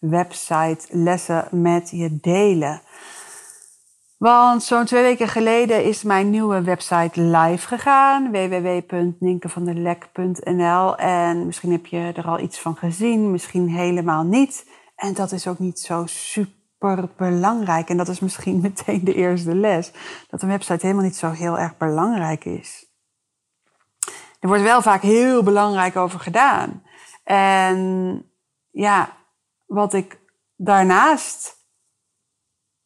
website lessen met je delen. Want zo'n twee weken geleden is mijn nieuwe website live gegaan. www.ninkevanderlek.nl En misschien heb je er al iets van gezien, misschien helemaal niet. En dat is ook niet zo super belangrijk. En dat is misschien meteen de eerste les. Dat een website helemaal niet zo heel erg belangrijk is. Er wordt wel vaak heel belangrijk over gedaan. En ja, wat ik daarnaast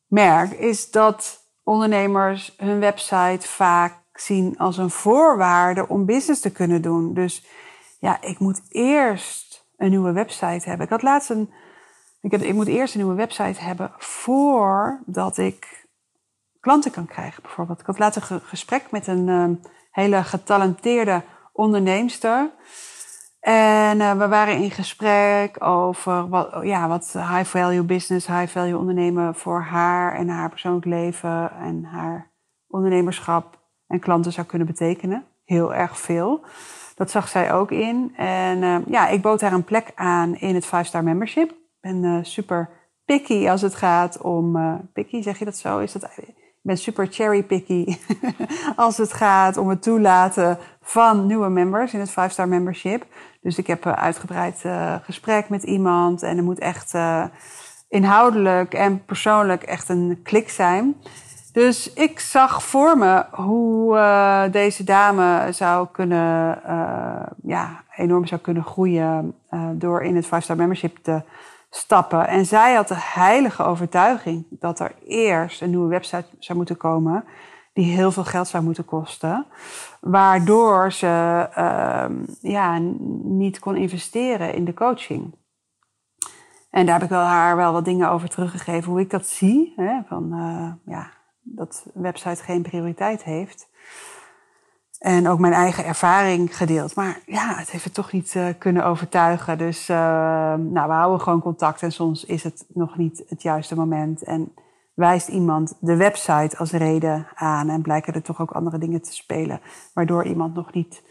merk, is dat ondernemers hun website vaak zien als een voorwaarde om business te kunnen doen. Dus ja, ik moet eerst een nieuwe website hebben. Ik had laatst een. Ik, heb, ik moet eerst een nieuwe website hebben voordat ik klanten kan krijgen, bijvoorbeeld. Ik had laatst een gesprek met een um, hele getalenteerde onderneemster. En uh, we waren in gesprek over wat, ja, wat high value business, high value ondernemen voor haar en haar persoonlijk leven en haar ondernemerschap en klanten zou kunnen betekenen. Heel erg veel. Dat zag zij ook in. En uh, ja, ik bood haar een plek aan in het 5-star membership. Ik ben uh, super picky als het gaat om. picky, zeg je dat zo? Is dat ik ben super cherry picky als het gaat om het toelaten van nieuwe members in het 5-star membership. Dus ik heb een uitgebreid uh, gesprek met iemand en er moet echt uh, inhoudelijk en persoonlijk echt een klik zijn. Dus ik zag voor me hoe deze dame zou kunnen, ja, enorm zou kunnen groeien door in het 5-star membership te stappen. En zij had de heilige overtuiging dat er eerst een nieuwe website zou moeten komen die heel veel geld zou moeten kosten. Waardoor ze uh, ja, niet kon investeren in de coaching. En daar heb ik wel haar wel wat dingen over teruggegeven, hoe ik dat zie. Hè, van, uh, ja, dat website geen prioriteit heeft. En ook mijn eigen ervaring gedeeld. Maar ja, het heeft het toch niet uh, kunnen overtuigen. Dus uh, nou, we houden gewoon contact. En soms is het nog niet het juiste moment. En wijst iemand de website als reden aan. En blijken er toch ook andere dingen te spelen. Waardoor iemand nog niet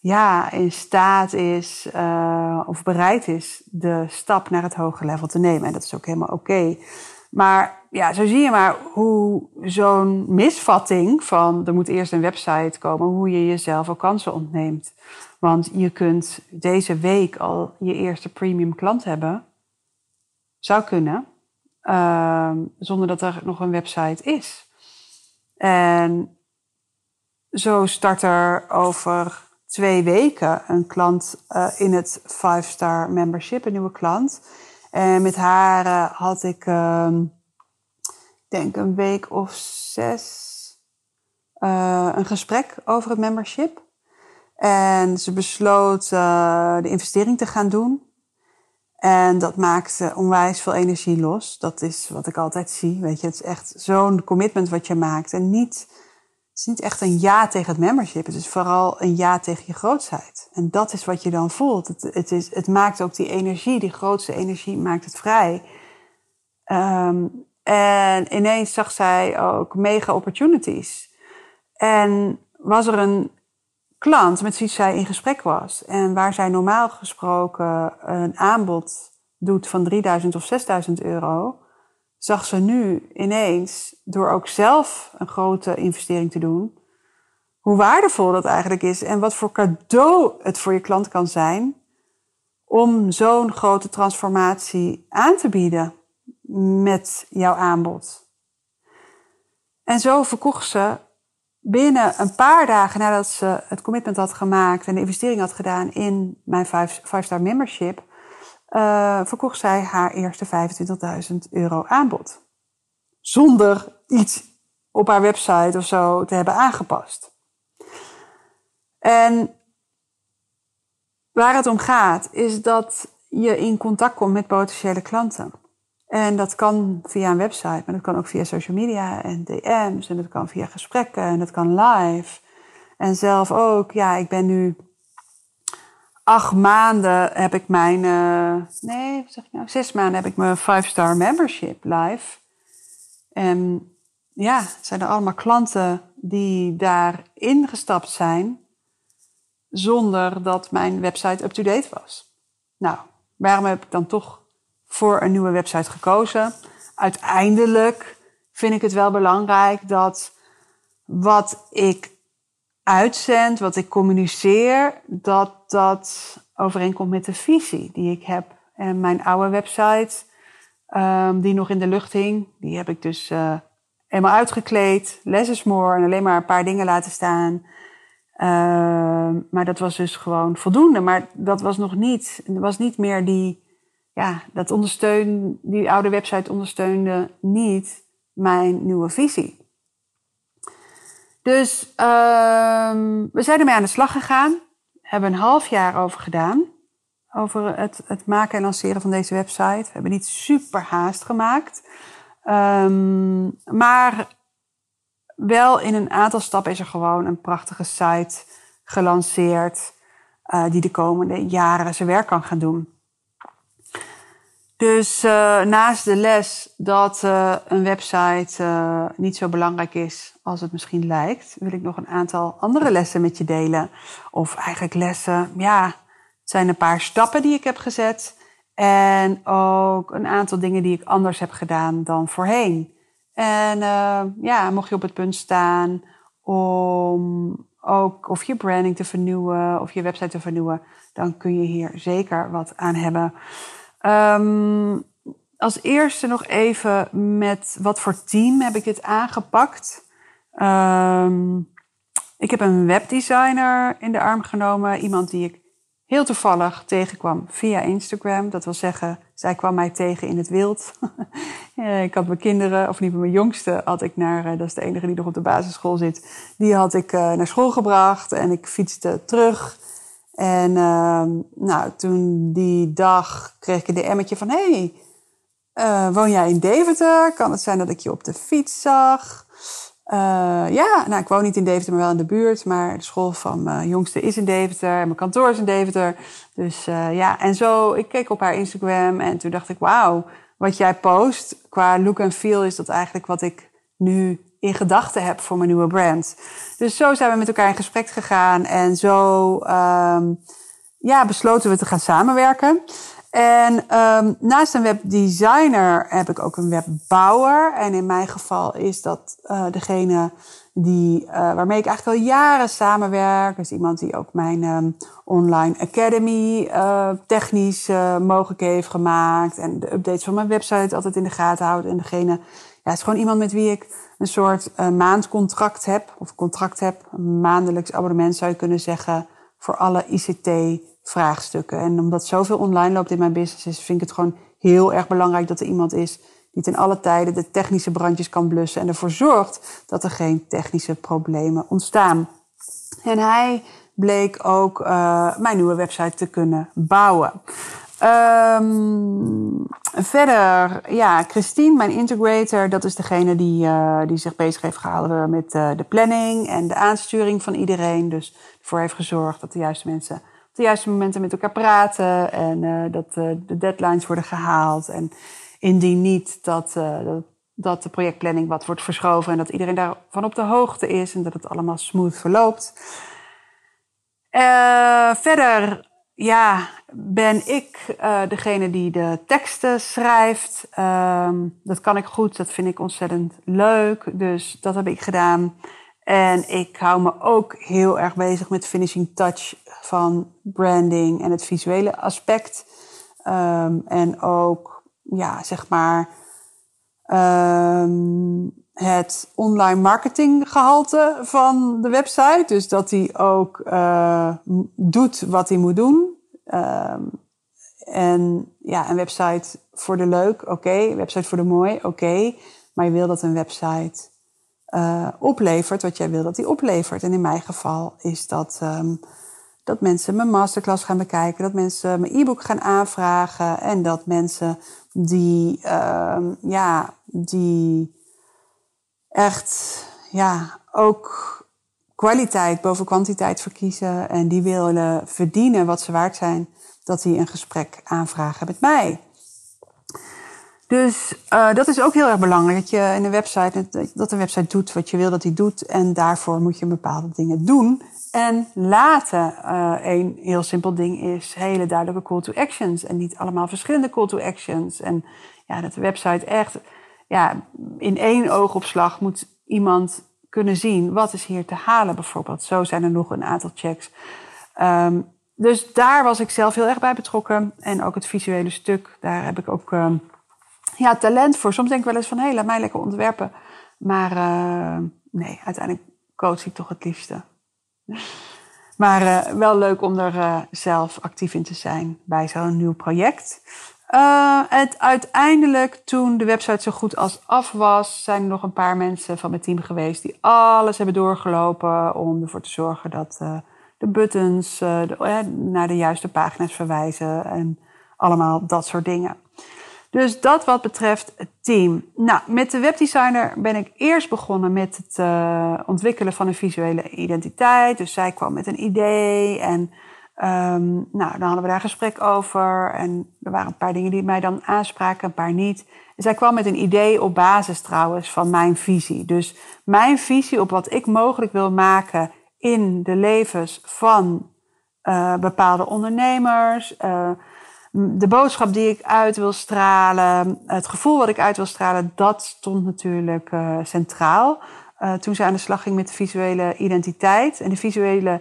ja, in staat is uh, of bereid is de stap naar het hoge level te nemen. En dat is ook helemaal oké. Maar ja, zo zie je maar hoe zo'n misvatting van er moet eerst een website komen, hoe je jezelf ook kansen ontneemt. Want je kunt deze week al je eerste premium klant hebben. Zou kunnen. Uh, zonder dat er nog een website is. En zo start er over twee weken een klant uh, in het 5-star membership, een nieuwe klant. En met haar uh, had ik, uh, denk een week of zes, uh, een gesprek over het membership. En ze besloot de investering te gaan doen. En dat maakte onwijs veel energie los. Dat is wat ik altijd zie. Weet je, het is echt zo'n commitment wat je maakt. En niet, het is niet echt een ja tegen het membership. Het is vooral een ja tegen je grootsheid. En dat is wat je dan voelt. Het, het, is, het maakt ook die energie, die grootste energie, maakt het vrij. Um, en ineens zag zij ook mega opportunities. En was er een klant met wie zij in gesprek was. En waar zij normaal gesproken een aanbod doet van 3000 of 6000 euro, zag ze nu ineens, door ook zelf een grote investering te doen, hoe waardevol dat eigenlijk is en wat voor cadeau het voor je klant kan zijn om zo'n grote transformatie aan te bieden met jouw aanbod. En zo verkocht ze binnen een paar dagen nadat ze het commitment had gemaakt en de investering had gedaan in mijn 5-star membership, uh, verkocht zij haar eerste 25.000 euro aanbod. Zonder iets op haar website of zo te hebben aangepast. En waar het om gaat, is dat je in contact komt met potentiële klanten. En dat kan via een website, maar dat kan ook via social media en DM's. En dat kan via gesprekken en dat kan live. En zelf ook, ja, ik ben nu acht maanden heb ik mijn, uh, nee, zeg ik nou, zes maanden heb ik mijn five star membership live. En ja, zijn er allemaal klanten die daar ingestapt zijn zonder dat mijn website up-to-date was. Nou, waarom heb ik dan toch voor een nieuwe website gekozen? Uiteindelijk vind ik het wel belangrijk dat wat ik uitzend, wat ik communiceer, dat dat overeenkomt met de visie die ik heb. En mijn oude website, um, die nog in de lucht hing, die heb ik dus uh, eenmaal uitgekleed, less is more, en alleen maar een paar dingen laten staan. Uh, maar dat was dus gewoon voldoende. Maar dat was nog niet, was niet meer die, ja, dat ondersteun, die oude website ondersteunde niet mijn nieuwe visie. Dus uh, we zijn ermee aan de slag gegaan. Hebben een half jaar over gedaan. Over het, het maken en lanceren van deze website. We hebben niet super haast gemaakt. Um, maar wel in een aantal stappen is er gewoon een prachtige site gelanceerd. Uh, die de komende jaren zijn werk kan gaan doen. Dus uh, naast de les dat uh, een website uh, niet zo belangrijk is als het misschien lijkt, wil ik nog een aantal andere lessen met je delen. Of eigenlijk lessen, ja, het zijn een paar stappen die ik heb gezet. En ook een aantal dingen die ik anders heb gedaan dan voorheen. En ja, mocht je op het punt staan om ook of je branding te vernieuwen of je website te vernieuwen, dan kun je hier zeker wat aan hebben. Um, als eerste nog even met wat voor team heb ik dit aangepakt. Um, ik heb een webdesigner in de arm genomen. Iemand die ik heel toevallig tegenkwam via Instagram. Dat wil zeggen, zij kwam mij tegen in het wild. ik had mijn kinderen, of niet mijn jongste, had ik naar, eh, dat is de enige die nog op de basisschool zit, die had ik uh, naar school gebracht en ik fietste terug. En uh, nou, toen die dag kreeg ik een DM'tje van... hey, uh, woon jij in Deventer? Kan het zijn dat ik je op de fiets zag? Uh, ja, nou, ik woon niet in Deventer, maar wel in de buurt. Maar de school van mijn jongste is in Deventer. En mijn kantoor is in Deventer. Dus uh, ja, en zo, ik keek op haar Instagram. En toen dacht ik, wauw, wat jij post qua look en feel... is dat eigenlijk wat ik nu in gedachten heb voor mijn nieuwe brand. Dus zo zijn we met elkaar in gesprek gegaan en zo um, ja, besloten we te gaan samenwerken. En um, naast een webdesigner heb ik ook een webbouwer. En in mijn geval is dat uh, degene die, uh, waarmee ik eigenlijk al jaren samenwerk. Dus iemand die ook mijn um, online academy uh, technisch mogelijk heeft gemaakt. En de updates van mijn website altijd in de gaten houdt. En degene, ja, het is gewoon iemand met wie ik een soort uh, maandcontract heb, of contract heb, maandelijks abonnement zou je kunnen zeggen, voor alle ICT-vraagstukken. En omdat zoveel online loopt in mijn business, vind ik het gewoon heel erg belangrijk dat er iemand is die ten alle tijden de technische brandjes kan blussen en ervoor zorgt dat er geen technische problemen ontstaan. En hij bleek ook uh, mijn nieuwe website te kunnen bouwen. Um, verder, ja, Christine, mijn integrator, dat is degene die, uh, die zich bezig heeft gehouden met uh, de planning en de aansturing van iedereen. Dus ervoor heeft gezorgd dat de juiste mensen op de juiste momenten met elkaar praten en uh, dat de deadlines worden gehaald. En indien niet, dat, dat, dat de projectplanning wat wordt verschoven en dat iedereen daarvan op de hoogte is en dat het allemaal smooth verloopt. verder ja, ben ik uh, degene die de teksten schrijft. Um, dat kan ik goed, dat vind ik ontzettend leuk. Dus dat heb ik gedaan. En ik hou me ook heel erg bezig met finishing touch van branding en het visuele aspect. Um, en ook, ja, zeg maar, um, het online marketing gehalte van de website. Dus dat hij ook uh, doet wat hij moet doen. Um, en ja, een website voor de leuk, oké. Een website voor de mooi, oké. Maar je wil dat een website uh, oplevert wat jij wil dat die oplevert. En in mijn geval is dat um, dat mensen mijn masterclass gaan bekijken, dat mensen mijn e-book gaan aanvragen en dat mensen die, ehm, ja, die echt ja, ook kwaliteit boven kwantiteit verkiezen en die willen verdienen wat ze waard zijn, dat die een gesprek aanvragen met mij. Dus uh, dat is ook heel erg belangrijk. Dat je in een website, dat een website doet wat je wil dat hij doet. En daarvoor moet je bepaalde dingen doen. En laten. Uh, een heel simpel ding is hele duidelijke call to actions. En niet allemaal verschillende call to actions. En ja, dat de website echt ja, in één oogopslag moet iemand kunnen zien wat is hier te halen bijvoorbeeld. Zo zijn er nog een aantal checks. Um, dus daar was ik zelf heel erg bij betrokken. En ook het visuele stuk, daar heb ik ook um, ja, talent voor. Soms denk ik wel eens van, hé, laat mij lekker ontwerpen. Maar uh, nee, uiteindelijk coach ik toch het liefste. Maar uh, wel leuk om er uh, zelf actief in te zijn bij zo'n nieuw project. Uh, het, uiteindelijk, toen de website zo goed als af was, zijn er nog een paar mensen van mijn team geweest die alles hebben doorgelopen om ervoor te zorgen dat uh, de buttons de, naar de juiste pagina's verwijzen en allemaal dat soort dingen. Dus dat wat betreft het team. Nou, met de webdesigner ben ik eerst begonnen met het ontwikkelen van een visuele identiteit. Dus zij kwam met een idee en Um, nou, dan hadden we daar gesprek over. En er waren een paar dingen die mij dan aanspraken, een paar niet. En zij kwam met een idee op basis trouwens van mijn visie. Dus mijn visie op wat ik mogelijk wil maken in de levens van uh, bepaalde ondernemers. Uh, de boodschap die ik uit wil stralen, het gevoel wat ik uit wil stralen, dat stond natuurlijk uh, centraal. toen ze aan de slag ging met de visuele identiteit. En de visuele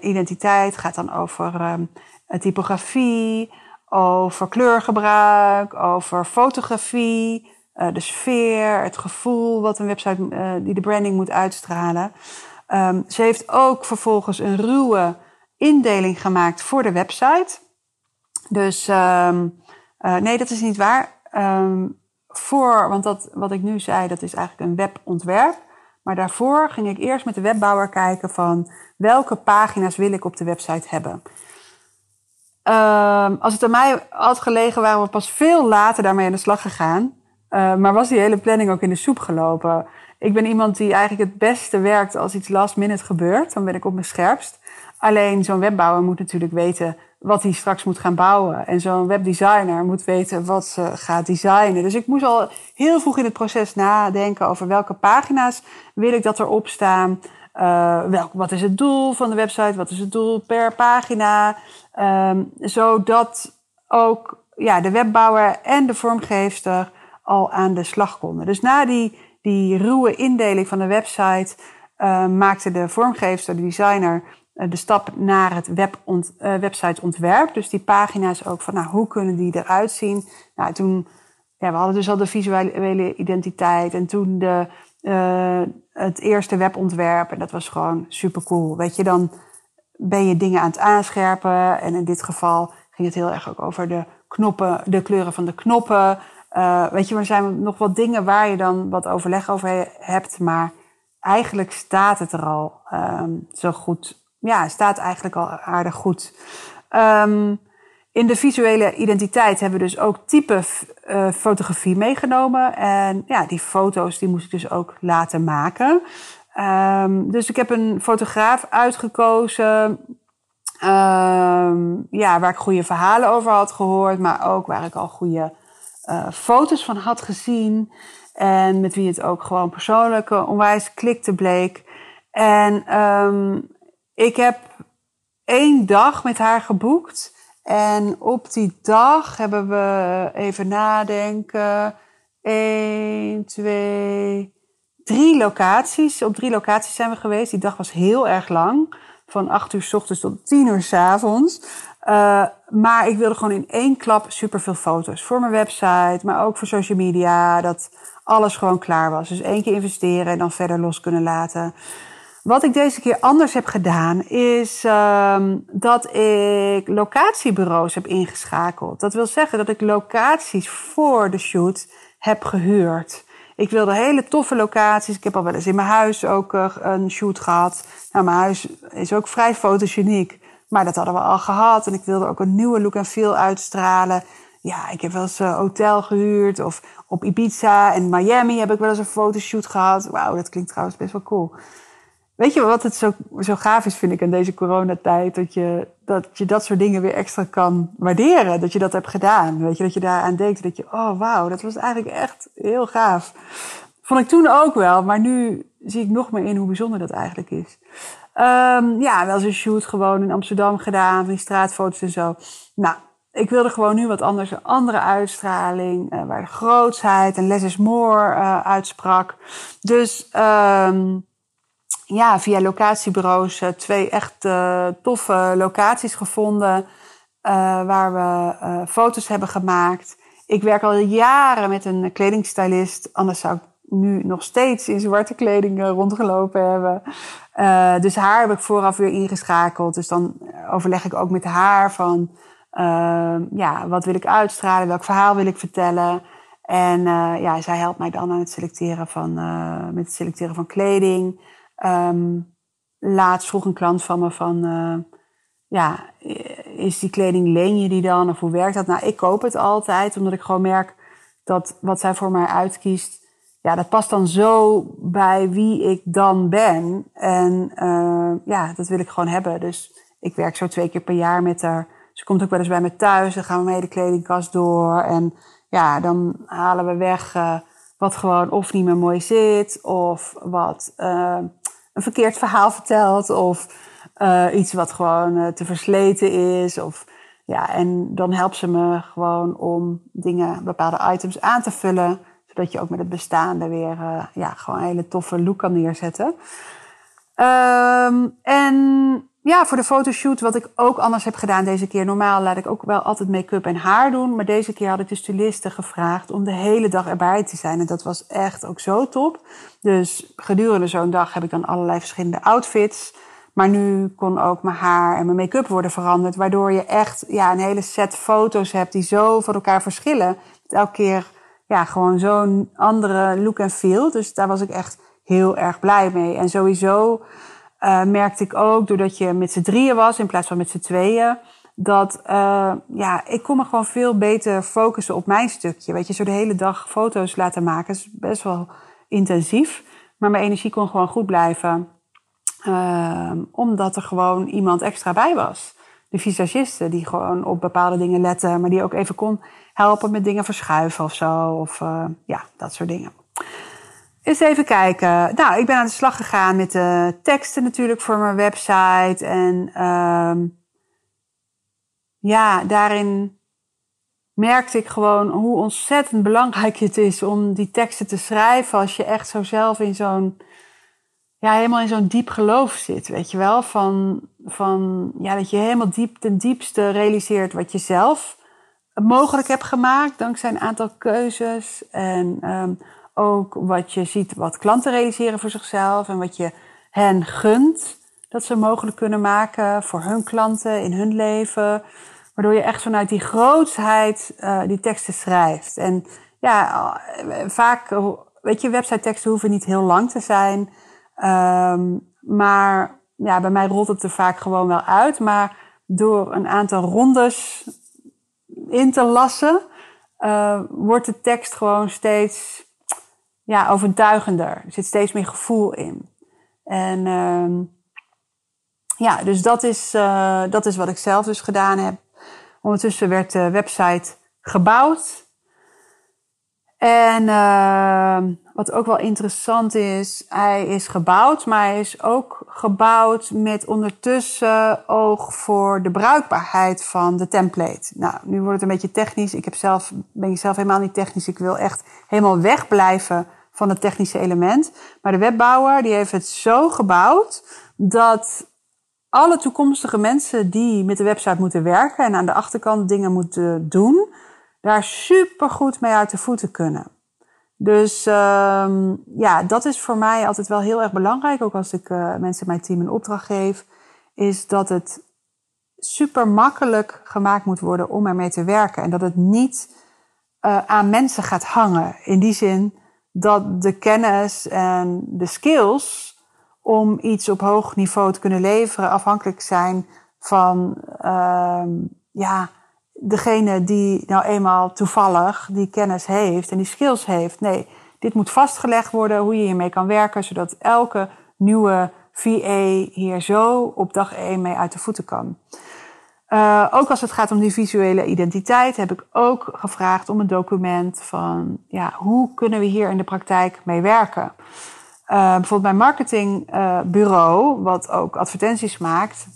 identiteit gaat dan over um, typografie, over kleurgebruik, over fotografie, uh, de sfeer, het gevoel wat een website uh, die de branding moet uitstralen. Um, ze heeft ook vervolgens een ruwe indeling gemaakt voor de website. Dus um, uh, nee, dat is niet waar. voor, want dat wat ik nu zei, dat is eigenlijk een webontwerp. Maar daarvoor ging ik eerst met de webbouwer kijken van welke pagina's wil ik op de website hebben. Um, als het aan mij had gelegen, waren we pas veel later daarmee aan de slag gegaan. Uh, maar was die hele planning ook in de soep gelopen. Ik ben iemand die eigenlijk het beste werkt als iets last minute gebeurt. Dan ben ik op mijn scherpst. Alleen zo'n webbouwer moet natuurlijk weten wat hij straks moet gaan bouwen. En zo'n webdesigner moet weten wat ze gaat designen. Dus ik moest al heel vroeg in het proces nadenken over welke pagina's wil ik dat erop staan. Uh, welk, wat is het doel van de website? Wat is het doel per pagina? Um, zodat ook ja, de webbouwer en de vormgeefster al aan de slag konden. Dus na die, die ruwe indeling van de website uh, maakte de vormgeefster, de designer, uh, de stap naar het webont, websiteontwerp. Dus die pagina's ook van nou, hoe kunnen die eruit zien? Nou, toen, ja, we hadden dus al de visuele identiteit en toen de uh, het eerste webontwerp. En dat was gewoon super cool. Weet je, dan ben je dingen aan het aanscherpen. En in dit geval ging het heel erg ook over de knoppen, de kleuren van de knoppen. Uh, weet je, er zijn nog wat dingen waar je dan wat overleg over hebt. Maar eigenlijk staat het er al um, zo goed. Ja, staat eigenlijk al aardig goed. Um, in de visuele identiteit hebben we dus ook type uh, fotografie meegenomen. En ja, die foto's die moest ik dus ook laten maken. Um, dus ik heb een fotograaf uitgekozen. Um, ja, waar ik goede verhalen over had gehoord, maar ook waar ik al goede uh, foto's van had gezien. En met wie het ook gewoon persoonlijk onwijs klikte bleek. En um, ik heb één dag met haar geboekt. En op die dag hebben we even nadenken. 1, 2, drie locaties. Op drie locaties zijn we geweest. Die dag was heel erg lang. Van 8 uur s ochtends tot 10 uur s avonds. Uh, maar ik wilde gewoon in één klap superveel foto's. Voor mijn website, maar ook voor social media. Dat alles gewoon klaar was. Dus één keer investeren en dan verder los kunnen laten. Wat ik deze keer anders heb gedaan, is um, dat ik locatiebureaus heb ingeschakeld. Dat wil zeggen dat ik locaties voor de shoot heb gehuurd. Ik wilde hele toffe locaties. Ik heb al wel eens in mijn huis ook uh, een shoot gehad. Nou, mijn huis is ook vrij fotogeniek. Maar dat hadden we al gehad. En ik wilde ook een nieuwe look en feel uitstralen. ja, ik heb wel eens een hotel gehuurd. Of op Ibiza en Miami heb ik wel eens een fotoshoot gehad. Wauw, dat klinkt trouwens best wel cool. Weet je wat het zo, zo gaaf is, vind ik, in deze coronatijd? Dat je, dat je dat soort dingen weer extra kan waarderen. Dat je dat hebt gedaan. Weet je, dat je daaraan denkt. Dat je, oh wauw, dat was eigenlijk echt heel gaaf. Vond ik toen ook wel, maar nu zie ik nog meer in hoe bijzonder dat eigenlijk is. Um, ja, wel eens een shoot gewoon in Amsterdam gedaan, van die straatfoto's en zo. Nou, ik wilde gewoon nu wat anders, een andere uitstraling, uh, waar de grootsheid en less is more uh, uitsprak. Dus um, ja, via locatiebureaus uh, twee echt toffe locaties gevonden, waar we foto's hebben gemaakt. Ik werk al jaren met een kledingstylist, anders zou ik nu nog steeds in zwarte kleding rondgelopen hebben. Dus haar heb ik vooraf weer ingeschakeld. Dus dan overleg ik ook met haar van, uh, ja, wat wil ik uitstralen, welk verhaal wil ik vertellen. En ja, zij helpt mij dan aan het selecteren van, met het selecteren van kleding. Um, laatst vroeg een klant van me van, ja, is die kleding, leen je die dan? Of hoe werkt dat? Nou, ik koop het altijd, omdat ik gewoon merk dat wat zij voor mij uitkiest, ja, dat past dan zo bij wie ik dan ben. En uh, ja, dat wil ik gewoon hebben. Dus ik werk zo twee keer per jaar met haar. Ze komt ook wel eens bij me thuis. Dan gaan we mee de kledingkast door. En ja, dan halen we weg uh, wat gewoon of niet meer mooi zit. Of wat een verkeerd verhaal vertelt. Of iets wat gewoon te versleten is. Of, ja, en dan helpt ze me gewoon om dingen, bepaalde items aan te vullen zodat je ook met het bestaande weer uh, ja, gewoon een hele toffe look kan neerzetten. Um, en ja, voor de fotoshoot, wat ik ook anders heb gedaan deze keer. Normaal laat ik ook wel altijd make-up en haar doen. Maar deze keer had ik de styliste gevraagd om de hele dag erbij te zijn. En dat was echt ook zo top. Dus gedurende zo'n dag heb ik dan allerlei verschillende outfits. Maar nu kon ook mijn haar en mijn make-up worden veranderd. Waardoor je echt ja, een hele set foto's hebt die zo van elkaar verschillen. elke keer ja, gewoon zo'n andere look en feel. Dus daar was ik echt heel erg blij mee. En sowieso uh, merkte ik ook, doordat je met z'n drieën was in plaats van met z'n tweeën, dat uh, ja, ik kon me gewoon veel beter focussen op mijn stukje. Weet je, zo de hele dag foto's laten maken is best wel intensief. Maar mijn energie kon gewoon goed blijven. Uh, omdat er gewoon iemand extra bij was. De visagiste die gewoon op bepaalde dingen lette, maar die ook even kon helpen met dingen verschuiven of zo. Of ja, dat soort dingen. Eens even kijken. Nou, ik ben aan de slag gegaan met de teksten natuurlijk voor mijn website. En um, ja, daarin merkte ik gewoon hoe ontzettend belangrijk het is om die teksten te schrijven als je echt zo zelf in zo'n, ja, helemaal in zo'n diep geloof zit, weet je wel? Van, van, ja, dat je helemaal diep, ten diepste realiseert wat je zelf mogelijk heb gemaakt dankzij een aantal keuzes. En um, ook wat je ziet wat klanten realiseren voor zichzelf en wat je hen gunt dat ze mogelijk kunnen maken voor hun klanten in hun leven. Waardoor je echt vanuit die grootsheid uh, die teksten schrijft. En ja, vaak, weet je, website teksten hoeven niet heel lang te zijn. Um, maar ja, bij mij rolt het er vaak gewoon wel uit. Maar door een aantal rondes in te lassen, uh, wordt de tekst gewoon steeds ja, overtuigender. Er zit steeds meer gevoel in. En uh, ja, dus dat is, uh, dat is wat ik zelf dus gedaan heb. Ondertussen werd de website gebouwd. En uh, wat ook wel interessant is, hij is gebouwd, maar hij is ook gebouwd met ondertussen oog voor de bruikbaarheid van de template. Nou, nu wordt het een beetje technisch. Ik heb zelf, ben ik zelf helemaal niet technisch. Ik wil echt helemaal wegblijven van het technische element. Maar de webbouwer die heeft het zo gebouwd dat alle toekomstige mensen die met de website moeten werken en aan de achterkant dingen moeten doen, daar super goed mee uit de voeten kunnen. Dus um, ja, dat is voor mij altijd wel heel erg belangrijk. Ook als ik uh, mensen in mijn team een opdracht geef. Is dat het super makkelijk gemaakt moet worden om ermee te werken. En dat het niet uh, aan mensen gaat hangen. In die zin dat de kennis en de skills om iets op hoog niveau te kunnen leveren afhankelijk zijn van uh, ja, degene die nou eenmaal toevallig die kennis heeft en die skills heeft. Nee, dit moet vastgelegd worden hoe je hiermee kan werken, zodat elke nieuwe VA hier zo op dag 1 mee uit de voeten kan. Uh, ook als het gaat om die visuele identiteit, heb ik ook gevraagd om een document van ja, hoe kunnen we hier in de praktijk mee werken. Uh, bijvoorbeeld mijn marketingbureau, wat ook advertenties maakt,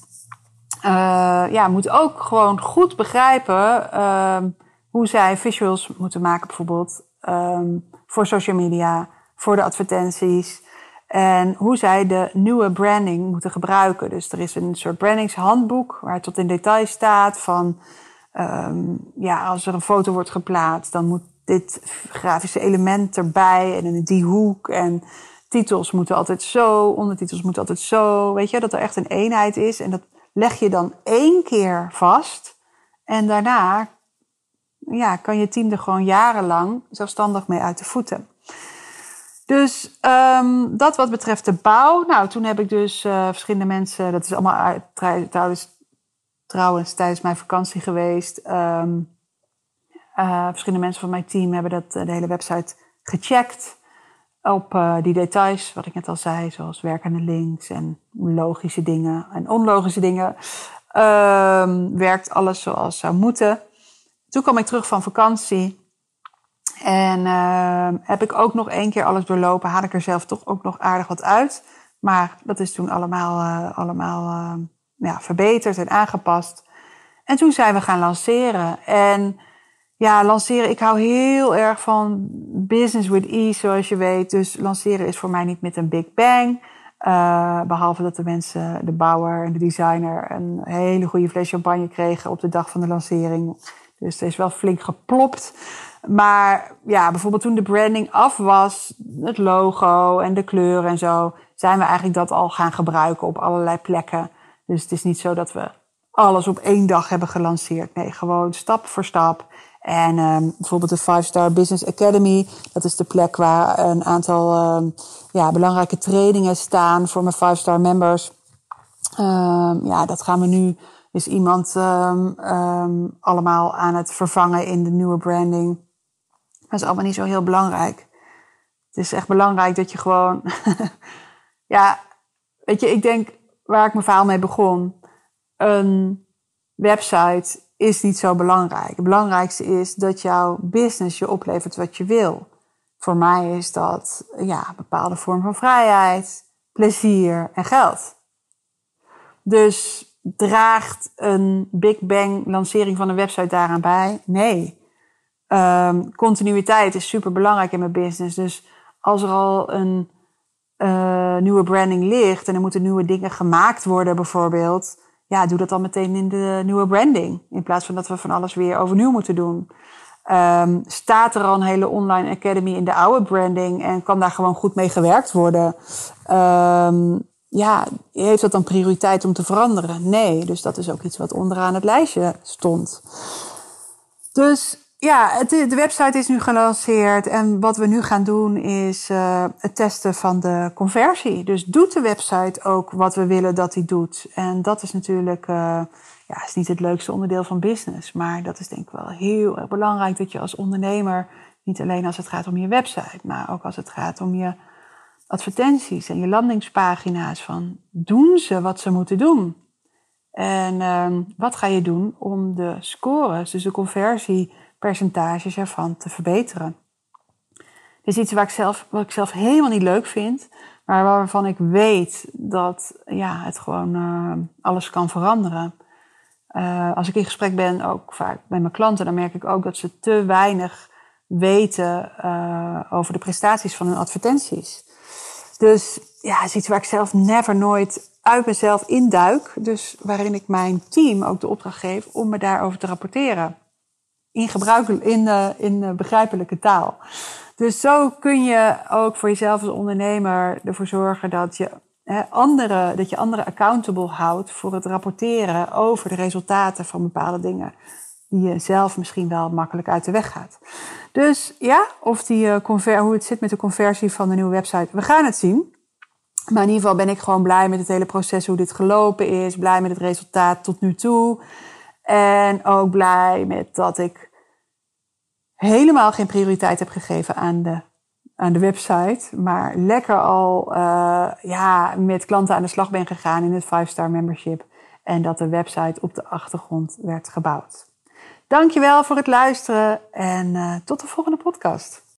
ja, moet ook gewoon goed begrijpen ehm, hoe zij visuals moeten maken, bijvoorbeeld um, voor social media, voor de advertenties. En hoe zij de nieuwe branding moeten gebruiken. Dus er is een soort brandingshandboek waar tot in detail staat van um, ja, als er een foto wordt geplaatst, dan moet dit grafische element erbij en in die hoek. En titels moeten altijd zo, ondertitels moeten altijd zo. Weet je, dat er echt een eenheid is. En dat leg je dan één keer vast. En daarna ja, kan je team er gewoon jarenlang zelfstandig mee uit de voeten. Dus um, dat wat betreft de bouw. Nou, toen heb ik dus uh, verschillende mensen, dat is allemaal trouwens, trouwens tijdens mijn vakantie geweest. Um, uh, verschillende mensen van mijn team hebben dat, de hele website gecheckt. Op uh, die details, wat ik net al zei, zoals werkende links en logische dingen en onlogische dingen. Um, werkt alles zoals zou moeten. Toen kwam ik terug van vakantie. En uh, heb ik ook nog één keer alles doorlopen. Haal ik er zelf toch ook nog aardig wat uit. Maar dat is toen allemaal, uh, allemaal uh, ja, verbeterd en aangepast. En toen zijn we gaan lanceren. En ja, lanceren, ik hou heel erg van business with ease, zoals je weet. Dus lanceren is voor mij niet met een big bang. Uh, behalve dat de mensen, de bouwer en de designer, een hele goede fles champagne kregen op de dag van de lancering. Dus er is wel flink geplopt. Maar ja, bijvoorbeeld toen de branding af was, het logo en de kleuren en zo, zijn we eigenlijk dat al gaan gebruiken op allerlei plekken. Dus het is niet zo dat we alles op één dag hebben gelanceerd. Nee, gewoon stap voor stap. En um, bijvoorbeeld de Five Star Business Academy, dat is de plek waar een aantal um, ja, belangrijke trainingen staan voor mijn Five Star members. Um, ja, dat gaan we nu is iemand allemaal aan het vervangen in de nieuwe branding. Dat is allemaal niet zo heel belangrijk. Het is echt belangrijk dat je gewoon. ja, weet je, ik denk waar ik mijn verhaal mee begon. Een website is niet zo belangrijk. Het belangrijkste is dat jouw business je oplevert wat je wil. Voor mij is dat ja, een bepaalde vorm van vrijheid, plezier en geld. Dus draagt een Big Bang lancering van een website daaraan bij? Nee. Um, continuïteit is super belangrijk in mijn business. Dus als er al een uh, nieuwe branding ligt en er moeten nieuwe dingen gemaakt worden, bijvoorbeeld, ja, doe dat dan meteen in de nieuwe branding. In plaats van dat we van alles weer overnieuw moeten doen. Um, staat er al een hele online academy in de oude branding en kan daar gewoon goed mee gewerkt worden? Um, ja, heeft dat dan prioriteit om te veranderen? Nee, dus dat is ook iets wat onderaan het lijstje stond. Dus ja, de website is nu gelanceerd en wat we nu gaan doen is uh, het testen van de conversie. Dus doet de website ook wat we willen dat hij doet? En dat is natuurlijk, uh, ja, is niet het leukste onderdeel van business, maar dat is denk ik wel heel erg belangrijk dat je als ondernemer, niet alleen als het gaat om je website, maar ook als het gaat om je advertenties en je landingspagina's van doen ze wat ze moeten doen? En uh, wat ga je doen om de scores, dus de conversiepercentages ervan te verbeteren? Dit is iets waar ik zelf, wat ik zelf helemaal niet leuk vind, maar waarvan ik weet dat ja, het gewoon uh, alles kan veranderen. Uh, als ik in gesprek ben, ook vaak bij mijn klanten, dan merk ik ook dat ze te weinig weten uh, over de prestaties van hun advertenties. Dus ja, is iets waar ik zelf never nooit uit mezelf induik. Dus waarin ik mijn team ook de opdracht geef om me daarover te rapporteren. In, gebruikelijk, in, uh, in begrijpelijke taal. Dus zo kun je ook voor jezelf als ondernemer ervoor zorgen dat je, hè, anderen, dat je anderen accountable houdt voor het rapporteren over de resultaten van bepaalde dingen. Die je zelf misschien wel makkelijk uit de weg gaat. Dus ja, of die, conver hoe het zit met de conversie van de nieuwe website, we gaan het zien. Maar in ieder geval ben ik gewoon blij met het hele proces, hoe dit gelopen is. Blij met het resultaat tot nu toe. En ook blij met dat ik helemaal geen prioriteit heb gegeven aan de, aan de website. Maar lekker al uh, ja, met klanten aan de slag ben gegaan in het 5-star membership. En dat de website op de achtergrond werd gebouwd. Dankjewel voor het luisteren en uh, tot de volgende podcast.